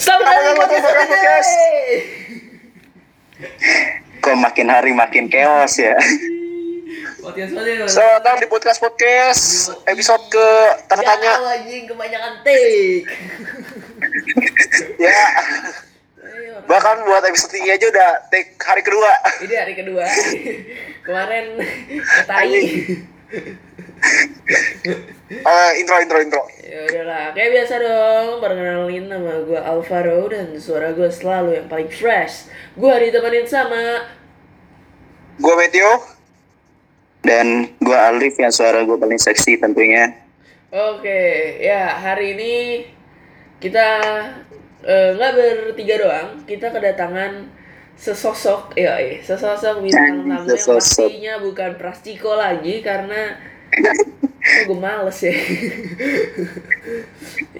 Selamat datang di podcast podcast. Kok makin hari makin chaos ya? Podcast. Selamat datang di podcast podcast episode ke tanda tanya. Ya, anjing kebanyakan take. Ya, bahkan buat episode 3 aja udah take hari kedua. Ini hari kedua. Kemarin ketai. Eh, intro intro intro. ya udahlah, kayak biasa dong. Perkenalin nama gue Alvaro dan suara gue selalu yang paling fresh. Gue ditemenin sama Gue Matthew. Dan gua Alif yang suara gue paling seksi tentunya. Oke, ya hari ini kita eh, nggak bertiga doang, kita kedatangan sesosok, ya sesosok bintang tamu yang pastinya bukan Prastiko lagi karena gue males ya.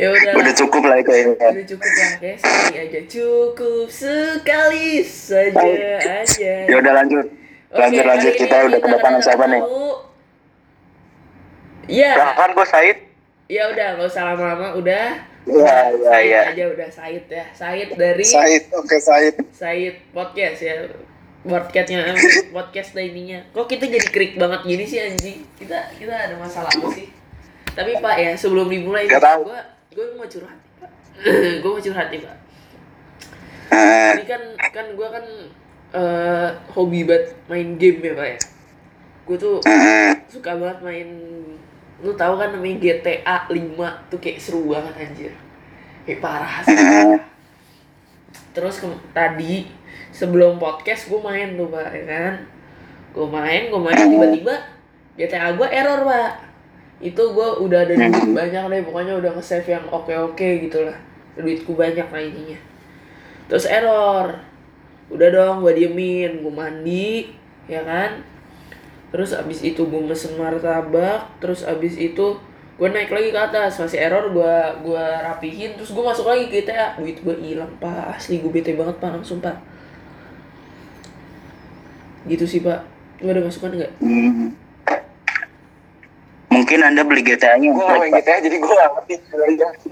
ya udah, Udah cukup lah itu ya. udah cukup lah, kayak sekali aja cukup sekali saja aja. Ya udah lanjut. Oke, Lanjut lanjut hari kita udah kedatangan siapa nih? Iya. Bahkan gue Said. Ya udah nggak usah lama-lama udah. Iya, iya, iya. aja udah Said ya. Said dari Said, oke Said. Said podcast ya. Podcastnya podcast dah ininya. Kok kita jadi krik banget gini sih anjing? Kita kita ada masalah apa sih? Tapi Pak ya sebelum dimulai gue gue mau curhat. gue mau curhat nih Pak. Eh, Ini kan kan gue kan eh, hobi banget main game ya Pak ya. Gue tuh eh, suka banget main lu tahu kan namanya GTA 5 tuh kayak seru banget anjir kayak parah sih terus ke- tadi sebelum podcast gue main tuh pak ya kan? Gue main gue main tiba-tiba GTA gue error pak. Itu gue udah ada duit banyak deh pokoknya udah nge-save yang oke-oke gitu lah duitku banyak lah intinya. Terus error. Udah dong gue diemin gue mandi ya kan? Terus abis itu gue mesen martabak terus abis itu gue naik lagi ke atas masih error gue gua rapihin terus gue masuk lagi ke GTA duit gue hilang pak. Asli gue bete banget pak langsung pak. Gitu sih pak. Lu ada masukan nggak. Mungkin anda beli GTA-nya. Gue main GTA jadi gue gak ngerti.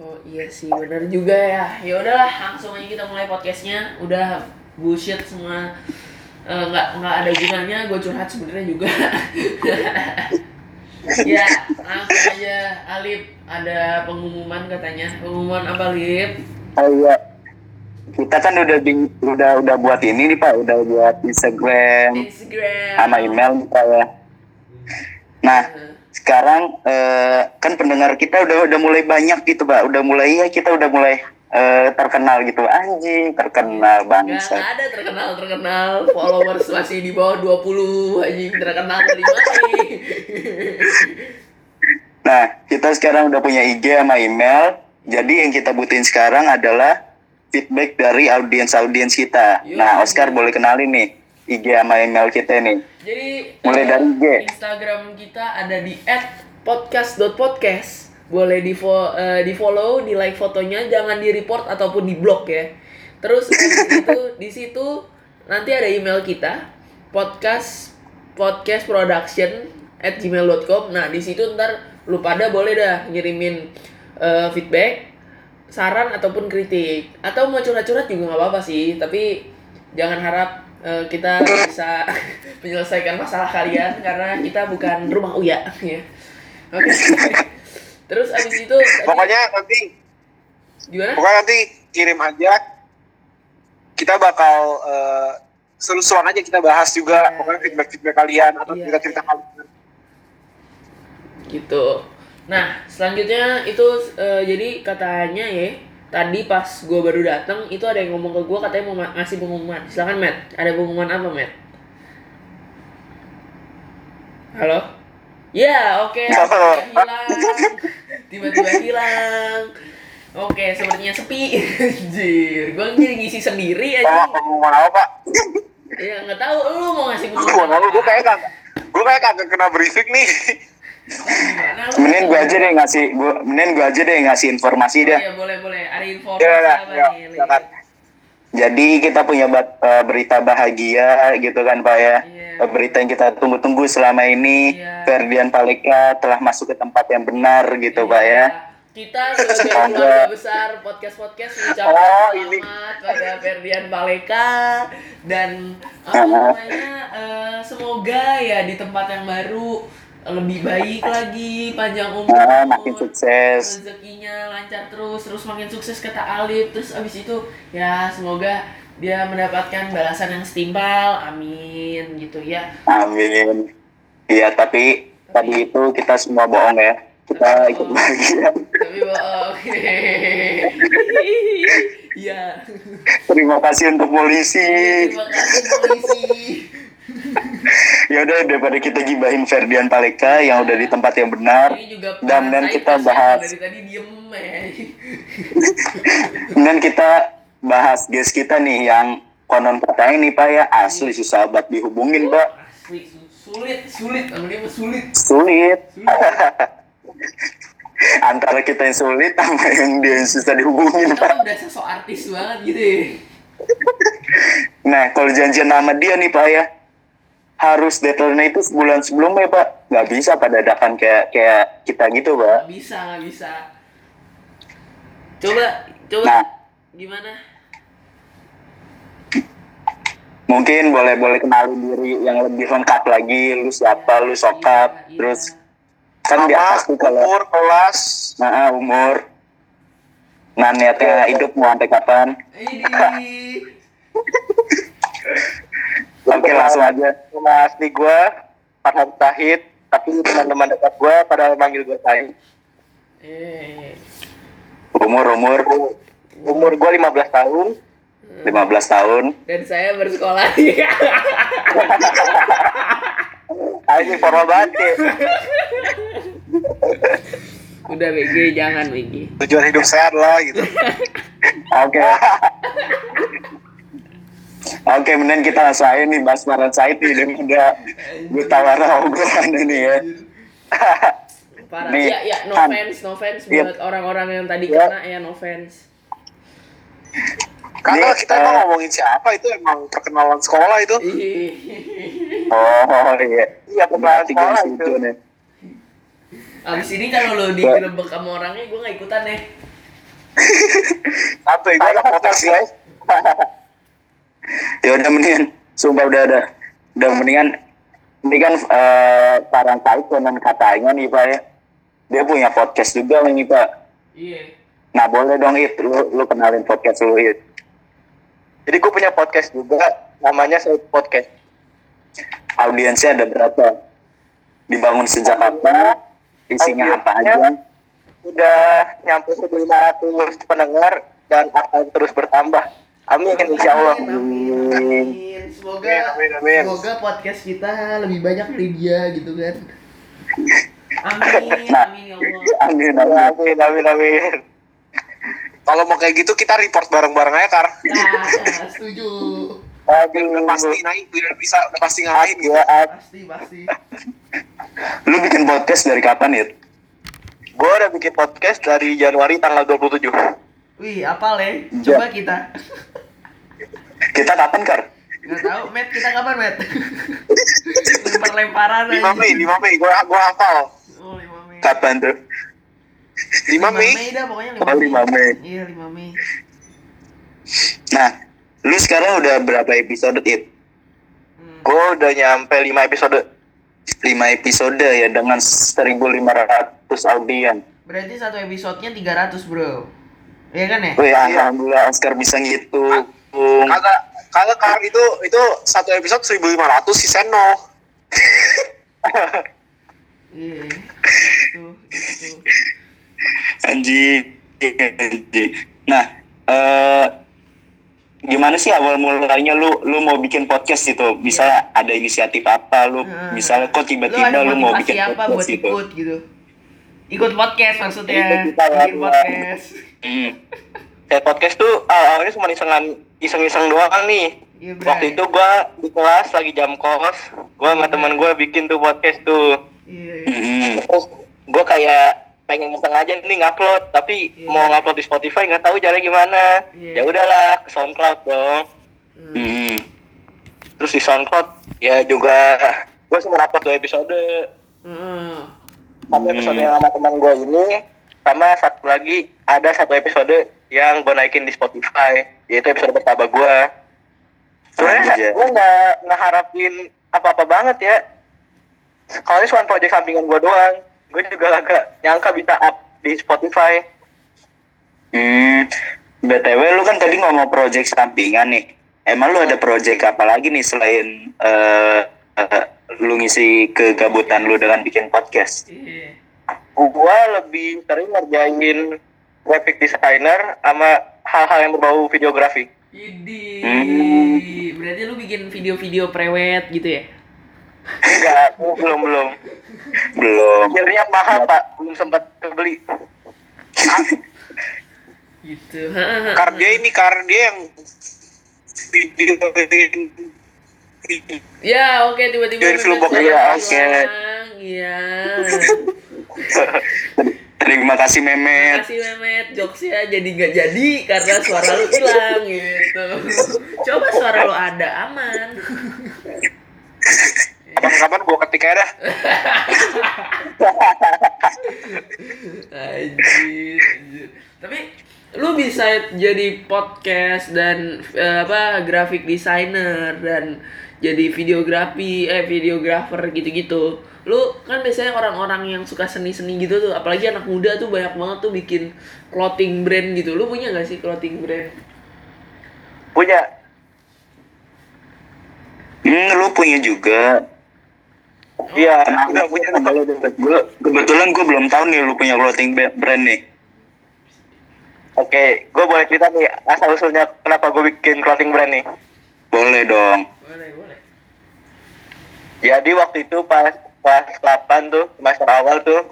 oh iya sih benar juga ya. Ya udahlah langsung aja kita mulai podcastnya. Udah bullshit semua. Eh, nggak nggak ada gunanya gue curhat sebenarnya juga ya langsung aja. Alip ada pengumuman katanya. Pengumuman apa Alip? Oh iya. Kita kan udah di, udah udah buat ini nih Pak, udah buat Instagram Instagram. sama email nih, Pak ya. Nah, sekarang eh, kan pendengar kita udah udah mulai banyak gitu Pak, udah mulai ya kita udah mulai eh, terkenal gitu. Anjing, terkenal Gak, bangsa. nggak ada terkenal terkenal followers masih di bawah 20 anjing terkenal dari mana Nah, kita sekarang udah punya IG sama email. Jadi yang kita butuhin sekarang adalah feedback dari audiens-audiens kita. Yo. Nah, Oscar boleh kenalin nih IG sama email kita nih. Jadi Mulai eh, dari IG. Instagram kita ada di @podcast.podcast. Boleh di eh, di follow, di like fotonya, jangan di report ataupun di blog ya. Terus itu di situ nanti ada email kita podcast podcast production at gmail.com. Nah di situ ntar lu pada boleh dah ngirimin eh, feedback, saran ataupun kritik atau mau curhat-curhat juga nggak apa-apa sih. Tapi jangan harap eh, kita bisa menyelesaikan masalah kalian karena kita bukan rumah uya ya. Oke. Terus abis itu tadi- Pokoknya nanti, gimana? pokoknya nanti kirim aja. Kita bakal eh, seru-seruan aja kita bahas juga. Pokoknya feedback-feedback kalian atau Iya. cerita-cerita kalian. gitu nah selanjutnya itu eh, jadi katanya ya tadi pas gue baru datang itu ada yang ngomong ke gue katanya mau ma- ngasih pengumuman silakan Matt ada pengumuman apa Matt halo ya oke Halo. hilang tiba-tiba hilang oke sepertinya sepi anjir gue jadi ngisi sendiri aja pengumuman apa Pak? ya nggak tahu lu mau ngasih pengumuman malu, gue apa? kayak kagak, gue kayak kagak kena briefing nih. Mending gua aja deh ngasih gua mending gua aja deh ngasih informasi Oh, deh. iya boleh boleh ada info Ya, ya, apa ya, nih silakan. Jadi kita punya bat- eh, berita bahagia gitu kan Pak ya. Iya. Berita yang kita tunggu-tunggu selama ini Iya. Ferdian Paleka telah masuk ke tempat yang benar gitu Pak ya. Iya. kita sebagai keluarga besar podcast-podcast mengucapkan Oh, ini. selamat pada Ferdian Paleka dan apa namanya eh, semoga ya di tempat yang baru lebih baik lagi panjang umur Nah, makin sukses. rezekinya lancar terus terus makin sukses kata Alif terus abis itu ya semoga dia mendapatkan balasan yang setimpal amin gitu ya Amin. Iya, tapi tadi itu kita semua bohong ya. Kita ikut bahagia. tapi bohong iya Terima kasih untuk polisi. terima kasih polisi Ya udah daripada kita gibahin Ferdian Paleka yang udah di tempat yang benar. Dan dan kita ya, bahas dari tadi diem ya dan kita bahas guest kita nih yang konon katanya nih Pak ya asli susah banget dihubungin Pak. sulit sulit sulit Sulit. sulit Antara kita yang sulit sama yang dia yang susah dihubungin kita Pak. udah sosok artis banget gitu ya Nah kalau janjian nama dia nih Pak ya harus deadline itu sebulan sebelumnya Pak. Nggak bisa pada dadakan kayak kayak kita gitu Pak. nggak bisa nggak bisa coba coba Nah. gimana Mungkin boleh boleh kenalin diri yang lebih lengkap lagi. Lu siapa? Lu sokap. Terus kan di Nama, atas tuh kalau umur, kelas, nah, umur. Nah niatnya hidup mau sampai kapan? Oke langsung aja. nama asli gue, Farhan Tahid, tapi teman-teman dekat gue pada manggil gue Tahid. eh Umur umur Umur gue 15 tahun, 15 tahun. dan saya bersekolah di Ah, ini formal banget ya. udah BG jangan BG Tujuan hidup sehat lah gitu. Oke. Oke, kemudian kita langsung aja nih bahas Farhan Said nih daripada gue obrolan ini ya. parah Nih, ya ya no offense no offense Iya. buat orang-orang yang tadi Ya. kena ya no offense Karena Nih, kita eh, emang ngomongin siapa itu emang perkenalan sekolah itu. Oh iya. Iya, perkenalan Berarti gue sekolah itu. nih. abis ini kalau lo digerebek sama orangnya gue gak ikutan ya Satu, gue ada podcast guys. Ya udah mendingan, sumpah udah ada. Udah mendingan ini kan eh Farhan Said konon katanya nih Pak ya. Dia punya podcast juga nih Pak. iya Nah boleh dong It, lu, lu kenalin podcast lu It. Jadi gue punya podcast juga, namanya Saya Podcast. Audiensnya ada berapa? Dibangun sejak apa? Isinya apa aja? Udah nyampe 1.500 pendengar dan akan terus bertambah. Amin, insya Allah. amin, amin, amin. semoga Amin, amin. semoga podcast kita lebih banyak dari dia gitu kan amin Nah. amin ya Allah Amin, amin. Amin, amin, amin. Kalau mau kayak gitu kita report bareng-bareng aja, Kar. nah setuju udah pasti naik, biar bisa udah pasti ngalahin gitu. pasti pasti Lu bikin podcast dari kapan It? Gue udah bikin podcast dari Januari tanggal 27. wih apa le coba kita Kita kapan Kar? nggak tahu Matt kita kapan Matt lempar lemparan 5 Mei, 5 Mei, gue gua hafal. oh 5 Mei Kapan tuh? 5 Mei, dah pokoknya 5 Oh, 5 Mei. iya 5 Mei Nah, lu sekarang udah berapa episode It? hmm. gue udah nyampe 5 episode. 5 episode ya dengan 1500 audien. berarti satu episodenya 300 bro Iya kan ya Wih, alhamdulillah Oscar bisa ngitung. Kagak, kagak Kar, itu itu satu episode 1500 si Seno. iya itu itu Anjing. Anjing. Nah, eh gimana sih awal mulanya lu lu mau bikin podcast itu? Bisa ada inisiatif apa lu? Hmm. Misalnya kok lu tiba-tiba ada lu, mau bikin apa buat podcast itu? ikut gitu ikut podcast maksudnya Ikut ya, podcast Hmm. Kayak podcast tuh awalnya cuma isengan iseng-iseng doang nih. Iya, Bray. Waktu itu gua di kelas lagi jam kos, gua sama teman gua bikin tuh podcast tuh. iya Hmm. Terus gua kayak pengen iseng aja nih ngupload, tapi Iya. mau ngupload di Spotify nggak tahu caranya gimana. Iya. Ya udahlah ke SoundCloud dong. Hmm. Hmm. Terus di SoundCloud ya juga gua cuma upload dua episode. Hmm. episode yang sama teman gua ini sama satu lagi ada satu episode yang gue naikin di Spotify yaitu episode pertama gue sebenarnya gue nggak ngeharapin apa-apa banget ya kalau ini cuma project sampingan gue doang gue juga agak nyangka bisa up di Spotify Hmm, BTW lu kan tadi ngomong project sampingan nih. Emang lu ada project apa lagi nih selain eh eh, lu ngisi kegabutan lu dengan bikin podcast? Iya. gue lebih sering ngerjain graphic designer sama hal-hal yang berbau videografi Idi. Hmm. Berarti lu bikin video-video prewed gitu ya? Enggak belum belum Belum. akhirnya mahal pak belum sempat kebeli Gitu. Kar dia ini kar dia yang video Ya, oke tiba-tiba Dari film box, ya, oke. Iya. Terima kasih Memet. Makasih Mehmet, jokesnya jadi nggak jadi karena suara lu hilang gitu. Coba suara lu ada aman. Kapan-kapan gua ketik aja dah. Anjir, anjir. Tapi lu bisa jadi podcast dan eh, apa graphic designer dan jadi videografi eh videographer gitu-gitu. Lu kan biasanya orang-orang yang suka seni-seni gitu tuh, apalagi anak muda tuh banyak banget tuh bikin clothing brand gitu. Lu punya gak sih clothing brand? punya Hmm, lu punya juga. Iya punya Kalau gua- kebetulan gue belum tahu nih lu punya clothing brand nih. oke gue boleh cerita nih asal usulnya kenapa gue bikin clothing brand nih Boleh dong. Boleh, boleh. jadi waktu itu pas kelas 8 tuh semester awal tuh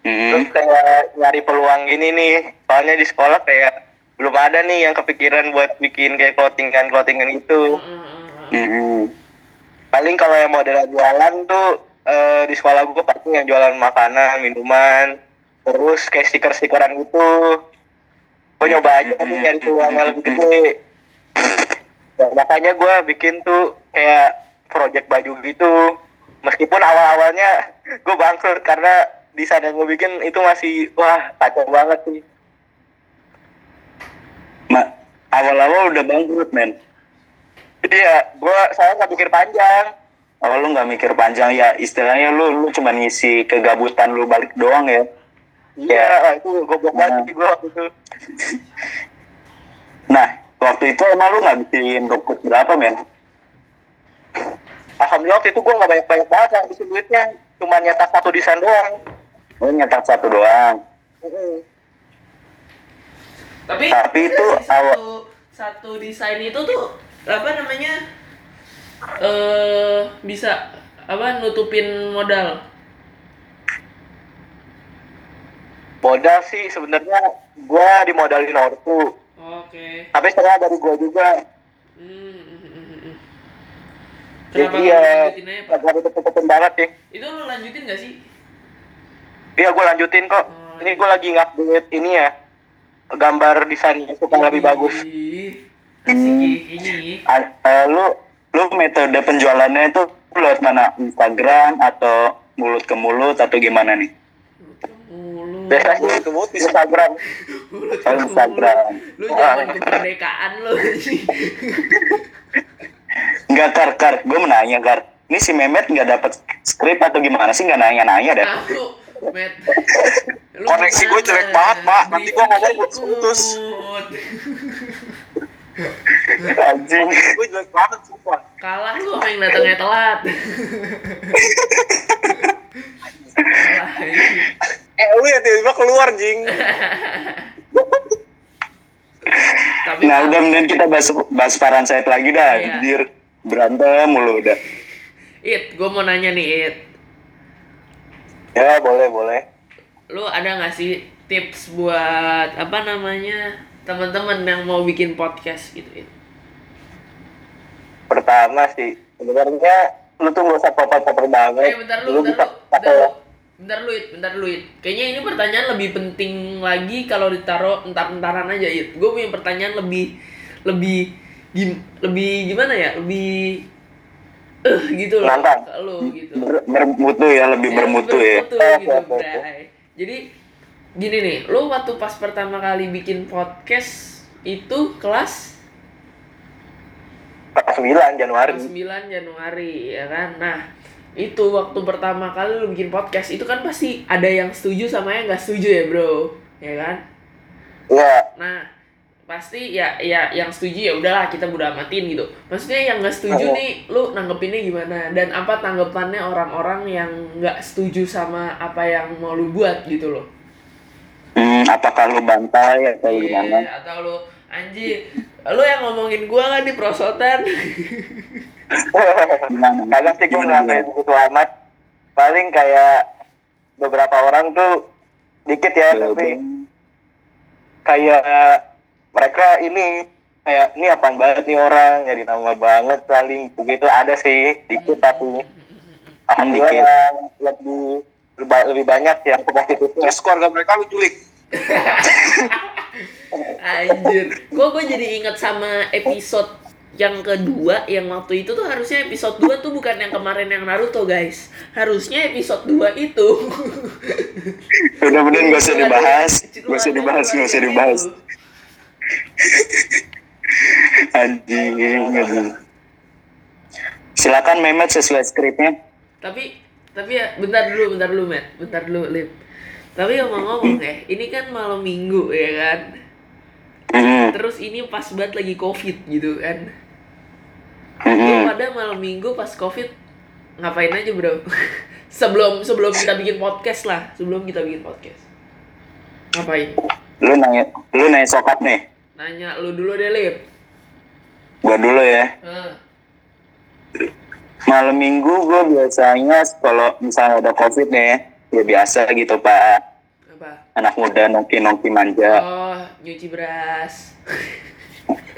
terus Hmm. kayak nyari peluang gini nih soalnya di sekolah kayak belum ada nih yang kepikiran buat bikin kayak clothingan clothingan gitu Hmm. Paling kalau yang model jualan tuh eh, di sekolah gue pasti yang jualan makanan minuman terus kayak stiker-stikeran gitu. Gue nyoba aja nih nyari peluang yang lebih gede. Ya, makanya gue bikin tuh kayak project baju gitu. Meskipun awal-awalnya gue bangkrut karena desain yang gue bikin itu masih wah kacau banget sih. Ma- awal-awal udah bangkrut men. Iya gue saya nggak pikir panjang. Awal lu nggak mikir panjang ya istilahnya lu lu cuma ngisi kegabutan lu balik doang ya. iya itu goblok banget sih gue waktu itu. Nah waktu itu emang lu nggak bikin rukut berapa men? Alhamdulillah waktu itu gue nggak banyak-banyak banget yang habisin duitnya. Cuma nyetak satu desain doang. Lu nyetak satu doang. Tapi, Tapi itu satu, awal- satu desain itu tuh apa namanya? Eh bisa. Apa nutupin modal. modal sih sebenarnya gue dimodalin ortu. Oke. tapi setengah dari gue juga. Hmm, hmm, hmm, hmm, jadi ya agak ditutup-tutupin banget sih. Itu lu lanjutin gak sih? iya gue lanjutin kok. Oh, ini gue lagi ngupdate ini ya. Gambar desainnya supaya lebih bagus Ini. Eh, lu lu metode penjualannya itu lewat mana? Instagram atau mulut ke mulut atau gimana nih? Mulu. biasanya itu di Instagram Oh, Instagram. Lu jangan kemerdekaan lu sih. Enggak kar kar, gue menanya kar. Ini si Memet nggak dapat skrip atau gimana sih nggak nanya-nanya deh. Aku, Met. Lu Koneksi gue jelek banget, Pak. Nanti gue ngomong Ikut. Anjing. gue jelek banget sumpah Kalah lu sama yang datangnya telat. Kalah. eh lu ya tiba-tiba keluar jing Tapi Nah udah mending kita bahas bahas Faransait lagi dah. Iya. Anjir berantem mulu udah. It, gue mau nanya nih, It. ya boleh boleh Lu ada gak sih tips buat apa namanya teman-teman yang mau bikin podcast gitu, It? pertama sih sebenarnya lu tuh gak usah popor-popor banget Eh, bentar lu, bentar bisa lu, bentar lu. Bentar lu, It, bentar lu, It. Kayaknya ini pertanyaan lebih penting lagi kalau ditaruh entar-entaran aja, It. Gue punya pertanyaan lebih lebih gim, lebih gimana ya? Lebih eh gitu loh. Nantang. lu gitu. Ber- bermutu ya lebih bermutu ya. bermutu gitu, Bray. Jadi gini nih lu waktu pas pertama kali bikin podcast itu kelas kelas 9 Januari Tanggal 9 Januari ya kan. Nah, itu waktu pertama kali lu bikin podcast itu kan pasti ada yang setuju sama yang nggak setuju ya, Bro. Ya kan? ya Nah, pasti ya ya yang setuju ya udahlah kita udah amatin gitu. Maksudnya yang nggak setuju Oh. nih lu nanggepinnya gimana dan apa tanggapannya orang-orang yang nggak setuju sama apa yang mau lu buat gitu loh. Hmm, apakah lu bantai atau Iya, gimana? atau lu anjir, lu yang ngomongin gua kan di prosotan. Gimana? kagak sih Gimana, nggak begitu amat paling kayak beberapa orang tuh dikit ya Iya, tapi kayak mereka ini kayak ini apaan banget nih orang jadi nama banget paling begitu ada sih dikit tapi alhamdulillah Dikit. yang lebih lebih- lebih banyak yang terus keluarga mereka lu culik. Anjir, kok gue jadi inget sama episode yang kedua yang waktu itu tuh harusnya episode 2 tuh bukan yang kemarin yang Naruto guys. Harusnya episode 2 itu. Udah bener gak usah dibahas, gak usah dibahas, gak usah dibahas. Anjing, anjing. Silakan Mehmet sesuai skripnya. Tapi, tapi ya bentar dulu, bentar dulu Matt Bentar dulu Lip Tapi ngomong-ngomong ya, ini kan malam minggu ya kan Hmm, Terus ini pas banget lagi covid gitu kan hmm, Lu pada malam minggu pas covid ngapain aja bro? sebelum sebelum kita bikin podcast lah, sebelum kita bikin podcast. Ngapain? Lu nanya, lu nanya sokap nih. Nanya lu dulu deh Lip. Gua dulu ya. Malam minggu gue biasanya kalau misalnya ada covid nih, ya biasa gitu pak. apa? Anak muda nongki-nongki manja. Oh, nyuci beras.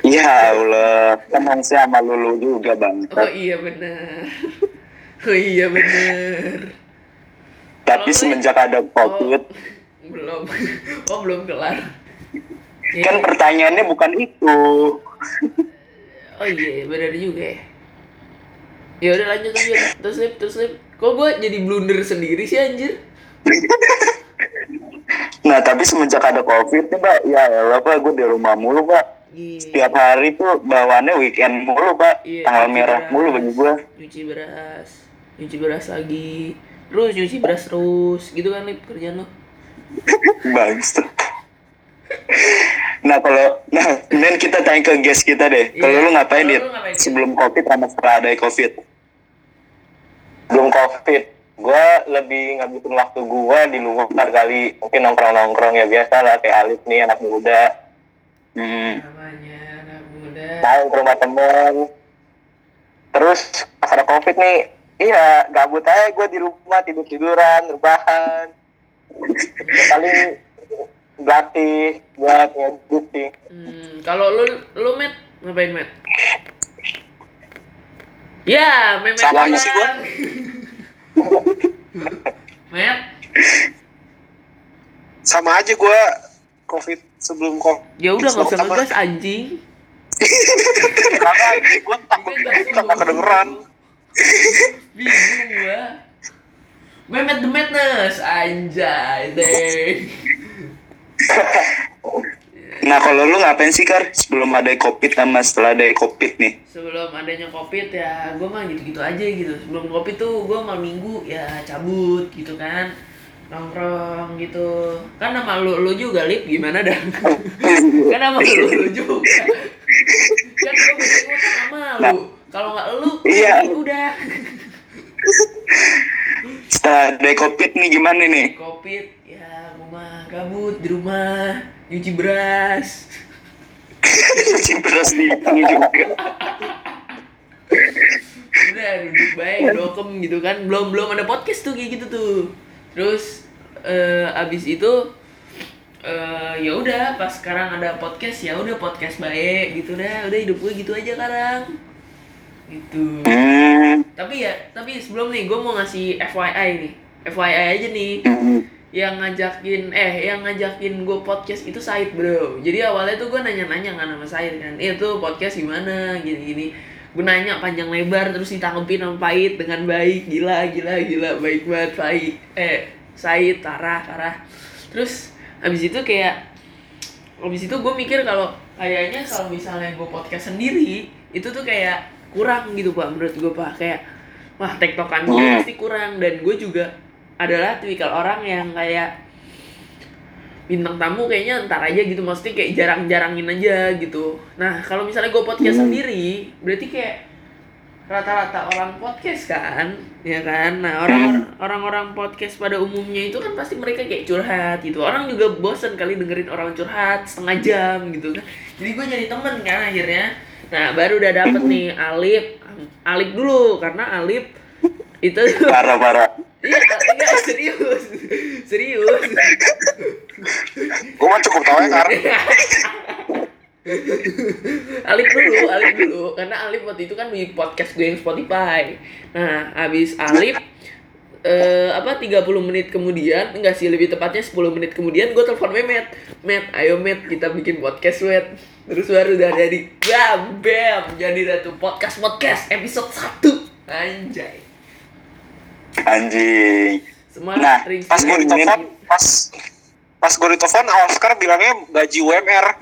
Ya Allah, kan harusnya sama lulu juga bang. Oh iya bener. Oh iya bener. Tapi semenjak ada covid, Oh, belum. Oh belum kelar. Iya. kan pertanyaannya bukan itu. Oh iya, benar juga ya. Ya udah lanjut lanjut. Terus lip, terus lip. Kok gue jadi blunder sendiri sih anjir? Nah tapi semenjak ada covid nih pak, ya pak, gue di rumah mulu pak. Iya. Setiap hari tuh bawaannya weekend mulu pak, Iya, tanggal merah beras, mulu bagi gue. Nyuci beras, nyuci beras lagi. Terus nyuci beras terus, gitu kan lip kerjaan lo. Bagus tuh. Nah kalau, nah kemudian kita tanya ke guest kita deh. Iya. Kalau lu ngapain Kalau dit? lu ngapain, Dit? Sebelum covid sama setelah ada covid? Belum covid gue lebih ngabisin waktu gue di luar kali mungkin nongkrong nongkrong ya biasa lah kayak Alif nih anak muda Hmm. Namanya anak muda. main ke rumah temen terus pas ada covid nih iya gabut aja gue di rumah tidur tiduran rebahan paling berlatih buat ngedit sih Hmm, kalau lu lu Met ngapain Met? Ya, Memet Sama aja sih gua. Met, sama aja gue covid sebelum covid ya udah nggak usah Sama- ngegas anjing. karena gue takut takut kedengeran Bingung gua. Memet the Madness, anjay deh. Nah kalau lu ngapain sih Kar? Sebelum ada covid sama setelah ada covid nih? Sebelum adanya covid ya gue mah gitu-gitu aja gitu. Sebelum covid tuh gue malam minggu ya cabut gitu kan. Nongkrong gitu. Kan nama lu, lu juga Lip gimana dah? kan nama lu, lu juga. Kan gue ngutang sama lu. Kalau nggak lu, Iya. udah. Setelah ada covid nih gimana nih? Covid ya gue mah gabut di rumah nyuci beras. Cuci beras di juga. udah duduk baik dokem gitu kan belum belum ada podcast tuh kayak gitu tuh terus eh abis itu eh ya udah pas sekarang ada podcast ya udah podcast baik gitu dah udah hidup gue gitu aja sekarang gitu Hmm. tapi ya tapi sebelum nih gue mau ngasih FYI nih FYI aja nih Hmm. Yang ngajakin eh yang ngajakin gue podcast itu Said bro. Jadi awalnya tuh gue nanya-nanya kan sama Said kan eh tuh podcast gimana? Gini-gini. Gue nanya panjang lebar terus ditanggepin sama Pait dengan baik. Gila gila gila. Baik banget Pait eh Said Tarah Tarah terus habis itu kayak habis itu gue mikir kalau kayaknya kalau misalnya gue podcast sendiri itu tuh kayak kurang gitu pak menurut gue pak. Kayak wah tektokan gue pasti kurang. Dan gue juga adalah tipikal orang yang kayak bintang tamu kayaknya ntar aja gitu. Maksudnya kayak jarang-jarangin aja gitu. Nah kalau misalnya gue podcast Hmm. sendiri berarti kayak rata-rata orang podcast kan? Ya kan? Nah orang orang-orang podcast pada umumnya itu kan pasti mereka kayak curhat gitu. Orang juga bosen kali dengerin orang curhat setengah jam gitu kan. Jadi gue jadi temen kan akhirnya. Nah baru udah dapet nih Alip. Alip dulu karena Alip itu parah parah. Iya iya serius serius Gue mah cukup tahu ya karena Alif dulu, Alif dulu, karena Alif waktu itu kan di podcast gue yang Spotify. Nah, habis Alif eh apa 30 menit kemudian, enggak sih lebih tepatnya 10 menit kemudian gue telepon Memet. Met, ayo Met, kita bikin podcast Met. Terus baru udah jadi bam bam jadi dah tuh podcast podcast episode 1. Anjay. anjing Semua Nah, pas gue ditelepon, pas pas gue ditelepon Oscar bilangnya gaji UMR.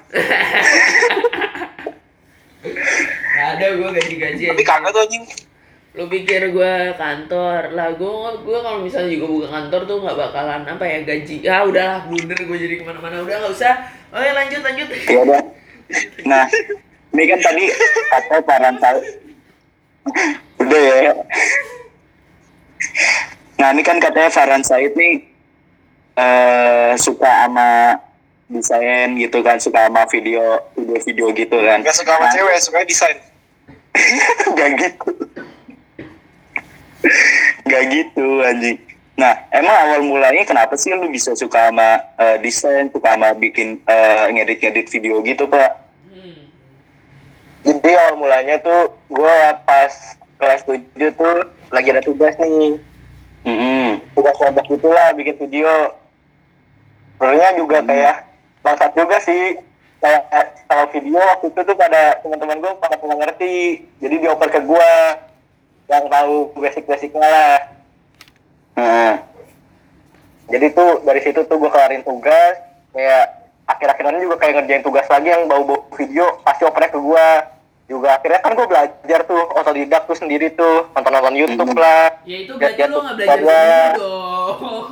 Nggak ada gue gaji-gaji Tapi kagak tuh anjing. lu pikir gue kantor. Lah gue gue kalau misalnya juga buka kantor tuh nggak bakalan apa ya gaji. Ah udahlah blunder gue jadi ke mana-mana. Udah nggak usah. Oke lanjut lanjut. Ya udah. Nah ini kan tadi kata parental udah ya nah ini kan katanya Farhan Said nih eh suka sama desain gitu kan suka sama video video video gitu kan Gak suka sama Nah, cewek, suka desain. Gak gitu. Gak gitu anjing. Nah, emang awal mulanya kenapa sih lu bisa suka sama eh, desain, suka sama bikin eh, ngedit-ngedit video gitu, Pak? Hmm. Jadi awal mulanya tuh gue pas kelas 7 tuh lagi ada tugas nih. Mm-mm. Tugas kelompok gitulah bikin video. Sebenarnya juga kayak bangsat juga sih. Kayak kalau video waktu itu tuh pada teman-teman gue pada nggak ngerti. Jadi dioper ke gue yang tahu basic-basicnya lah. Heeh. Jadi tuh dari situ tuh gue kelarin tugas. Kayak akhir-akhirannya juga kayak ngerjain tugas lagi yang bau-bau video pasti opernya ke gue. Juga akhirnya kan gue belajar tuh otodidak tuh sendiri tuh nonton-nonton YouTube Mhm. lah. ya itu berarti lo nggak belajar sendiri dong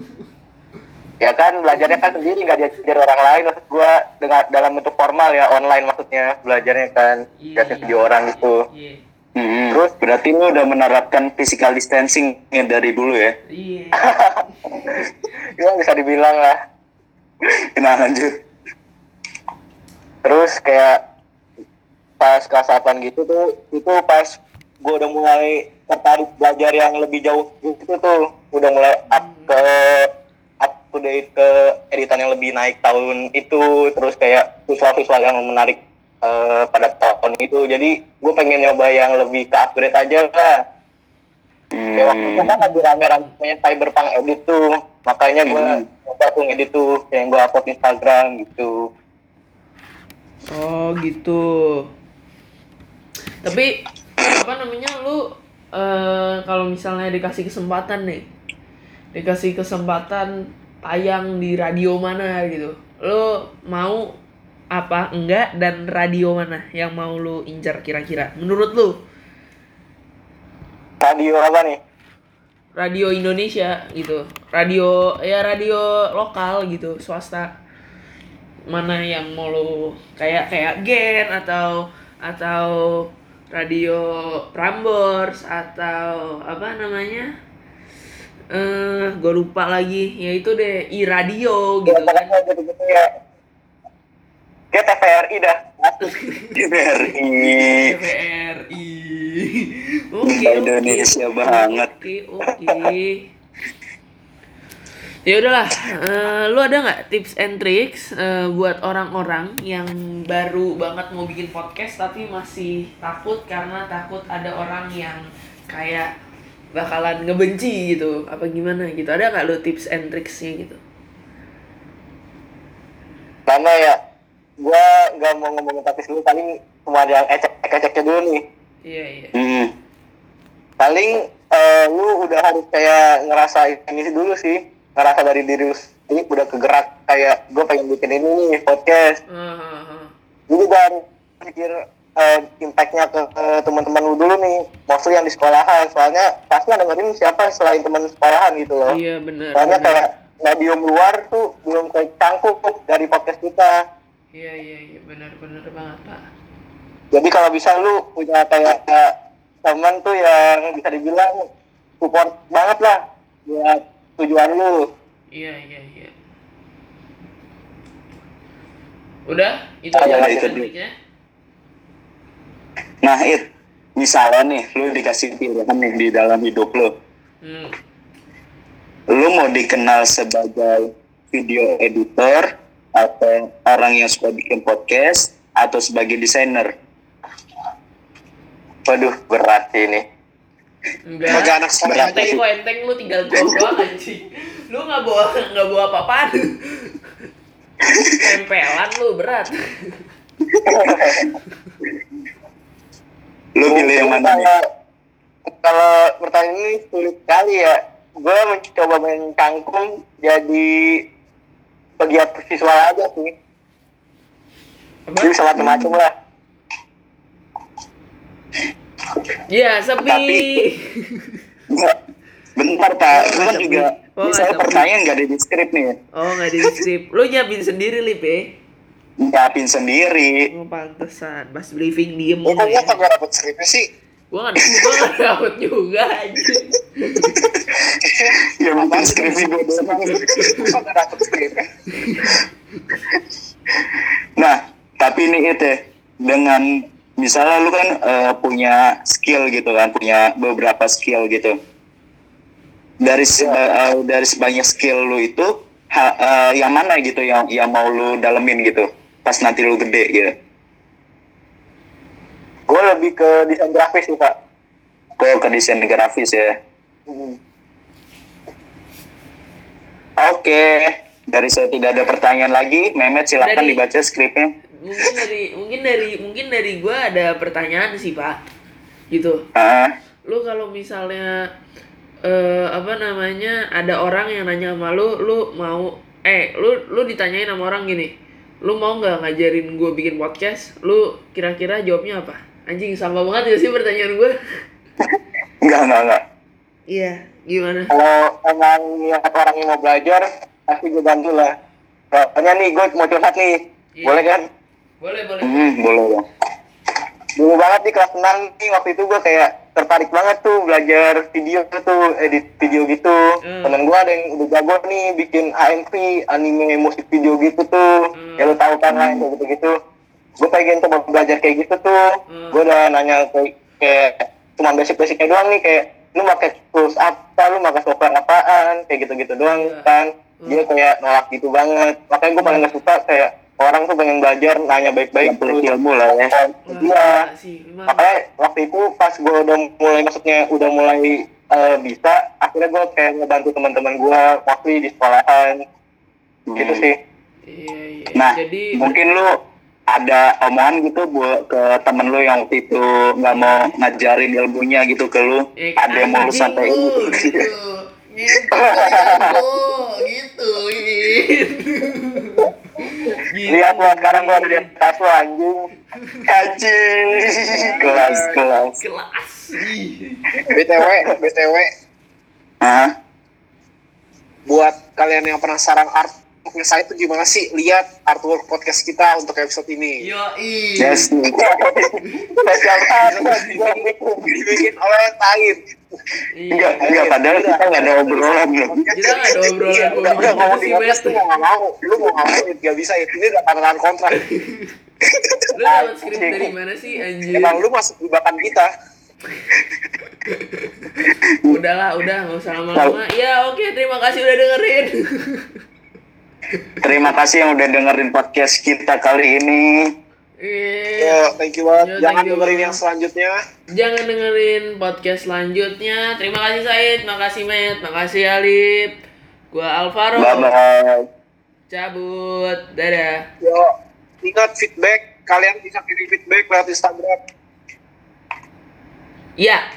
ya kan belajarnya kan sendiri nggak diajar orang lain maksud gua dengan dalam bentuk formal ya online maksudnya belajarnya kan Iya. liatin video orang gitu iya Mm-mm. Terus berarti lu udah menerapkan physical distancing ya dari dulu ya? iya ya bisa dibilang lah Nah, lanjut. terus kayak pas kelas 8 gitu tuh itu pas gua udah mulai tertarik belajar yang lebih jauh gitu tuh udah mulai up ke up to date ke editan yang lebih naik tahun itu terus kayak visual-visual yang menarik eh, pada tahun itu. Jadi gue pengen nyoba yang lebih ke upgrade aja lah. Kayak waktu itu Hmm. kan lagi rame-ramenya cyberpunk edit tuh. Makanya gue Hmm. nyoba tuh ngedit tuh yang gue upload Instagram gitu. Oh gitu tapi apa namanya lu eh kalau misalnya dikasih kesempatan nih dikasih kesempatan tayang di radio mana gitu lu mau apa enggak dan radio mana yang mau lu incar kira-kira? Menurut lu? Radio apa nih? Radio Indonesia gitu. Radio ya radio lokal gitu swasta. Mana yang mau lu kayak kayak Gen atau atau radio Prambors atau apa namanya? Eh gue lupa lagi. Ya itu deh i radio gitu kan. Pokoknya gitu-gitu ya. Kayak TVRI dah. TVRI. TVRI Cinta Indonesia banget. oke oke ya udahlah eh, lu ada nggak tips and tricks eh, buat orang-orang yang baru banget mau bikin podcast tapi masih takut karena takut ada orang yang kayak bakalan ngebenci gitu? Apa gimana gitu? Ada nggak lu tips and tricksnya gitu? Karena ya gua nggak mau ngomongin tapis dulu paling cuma ada yang ecek-eceknya dulu nih. Iya iya. Hmm. paling eh, lu udah harus kayak ngerasa ini dulu sih ngerasa dari diri lu sendiri udah kegerak kayak gue pengen bikin ini nih podcast ah. jadi dan pikir eh, impactnya ke, ke teman-teman lu dulu nih maksud yang di sekolahan soalnya pasti dengerin siapa selain teman sekolahan gitu loh Iya benar. soalnya benar. kayak medium luar tuh belum kayak cangkup dari podcast kita Iya iya iya benar benar banget pak. jadi kalau bisa lu punya kayak kayak teman tuh yang bisa dibilang support banget lah buat tujuan lu Iya iya iya. Udah itu aja ya, itu topiknya. Nah, It, misalnya nih, lu dikasih pilihan nih di dalam hidup lu. Hmm. Lu mau dikenal sebagai video editor, atau orang yang suka bikin podcast, atau sebagai desainer? waduh berat ini Enggak. Sebagai anak sekolah. enteng kok enteng lu tinggal jawab doang anjing. Lu nggak bawa nggak bawa apa-apaan. Tempelan lu berat. Lu pilih yang mana nih? Kalau- pertanyaan ini sulit sekali ya gue mencoba mencangkum jadi pegiat visual aja sih jadi bisa macam-macam lah Iya sepi. Tapi- Nggak. Bentar, Pak. Lu kan juga, Oh, misalnya nggak pertanyaan nggak ada di skrip nih. Oh nggak di skrip. Lu nyiapin sendiri lip ya? Nyiapin sendiri. Oh pantesan. Pas briefing diem Lu kok ya. gak dapet skripnya sih? Gua nggak gua nggak dapet juga anjing. Yang bikin skripsi gue doang. Kok gak dapet skripnya? Nah, tapi ini itu ya, dengan misalnya lu kan eh, punya skill gitu kan, punya beberapa skill gitu. Dari se- eh, dari sebanyak skill lu itu ha- eh, yang mana gitu yang yang mau lu dalemin gitu pas nanti lu gede gitu. gue lebih ke desain grafis sih pak Gue ke desain grafis ya. Oke, dari saya tidak ada pertanyaan lagi. Mehmet silakan Dari- dibaca skripnya. Mungkin dari mungkin dari mungkin dari gua ada pertanyaan sih pak. Gitu. Lu kalau misalnya eh apa namanya ada orang yang nanya sama lu, lu mau eh lu lu ditanyain sama orang gini, lu mau nggak ngajarin gue bikin podcast? Lu kira-kira jawabnya apa? Anjing sama banget gak sih pertanyaan gue? enggak enggak enggak. Iya, gimana? kalau emang niat orang yang mau belajar pasti gue bantu lah soalnya nih gue mau curhat nih Iya. boleh kan Boleh, boleh. Hmm, boleh dong. dulu banget di kelas 6 nih waktu itu gue kayak tertarik banget tuh belajar video tuh edit video gitu Hmm. temen gue ada yang udah jago nih bikin AMV anime musik video gitu tuh Hmm. ya lu tahu kan lah yang kayak gitu gitu gue pengen coba belajar kayak gitu tuh Hmm. gue udah nanya kayak, kayak cuman basic basicnya doang nih kayak lu pakai tools apa lu pakai software apaan kayak gitu gitu doang Iya. kan dia kayak nolak gitu banget makanya gue paling gak suka kayak orang tuh pengen belajar nanya baik-baik perlu ilmu lah ya. Wah, iya emang. makanya waktu itu pas gue udah mulai maksudnya udah mulai eh, bisa akhirnya gue kayak ngebantu teman-teman gue waktu di sekolahan gitu Hmm. sih Iya, iya. Nah, Jadi mungkin lu ada omongan gitu buat ke temen lu yang waktu itu nggak mau ngajarin ilmunya gitu ke lu. Eh, ada yang mau lu sampein gitu. gitu. Gitu, gitu, gitu. Gitu. Lihat lo sekarang gue ada di atas lo anjing Anjing. kelas kelas. kelas. BTW, BTW, Hah? buat kalian yang penasaran artworknya saya itu gimana sih? Lihat artwork podcast kita untuk episode ini. Yoi. Yes. Dibikin oleh Tain. Iya. Enggak, enggak padahal kita nggak ada obrolan loh. Kita nggak ada obrolan Iya, gua udah, ngomong di podcast tuh mau nggak mau. Lu mau ngapain? Gak bisa ya. Ini udah tanda tangan kontrak. Lu dapat skrip dari mana sih anjir? Emang lu masuk jebakan kita. Udahlah, udah nggak usah lama-lama. Ya oke, terima kasih udah dengerin. Terima kasih yang udah dengerin podcast kita kali ini. Iya. Yo, thank you banget. Yo, Jangan you dengerin yang selanjutnya. Jangan dengerin podcast selanjutnya. Terima kasih Said, makasih Matt, makasih Alip. Gua Alvaro. Bye bye. Cabut. Dadah. Yo, ingat feedback. Kalian bisa kirim feedback lewat Instagram. Ya.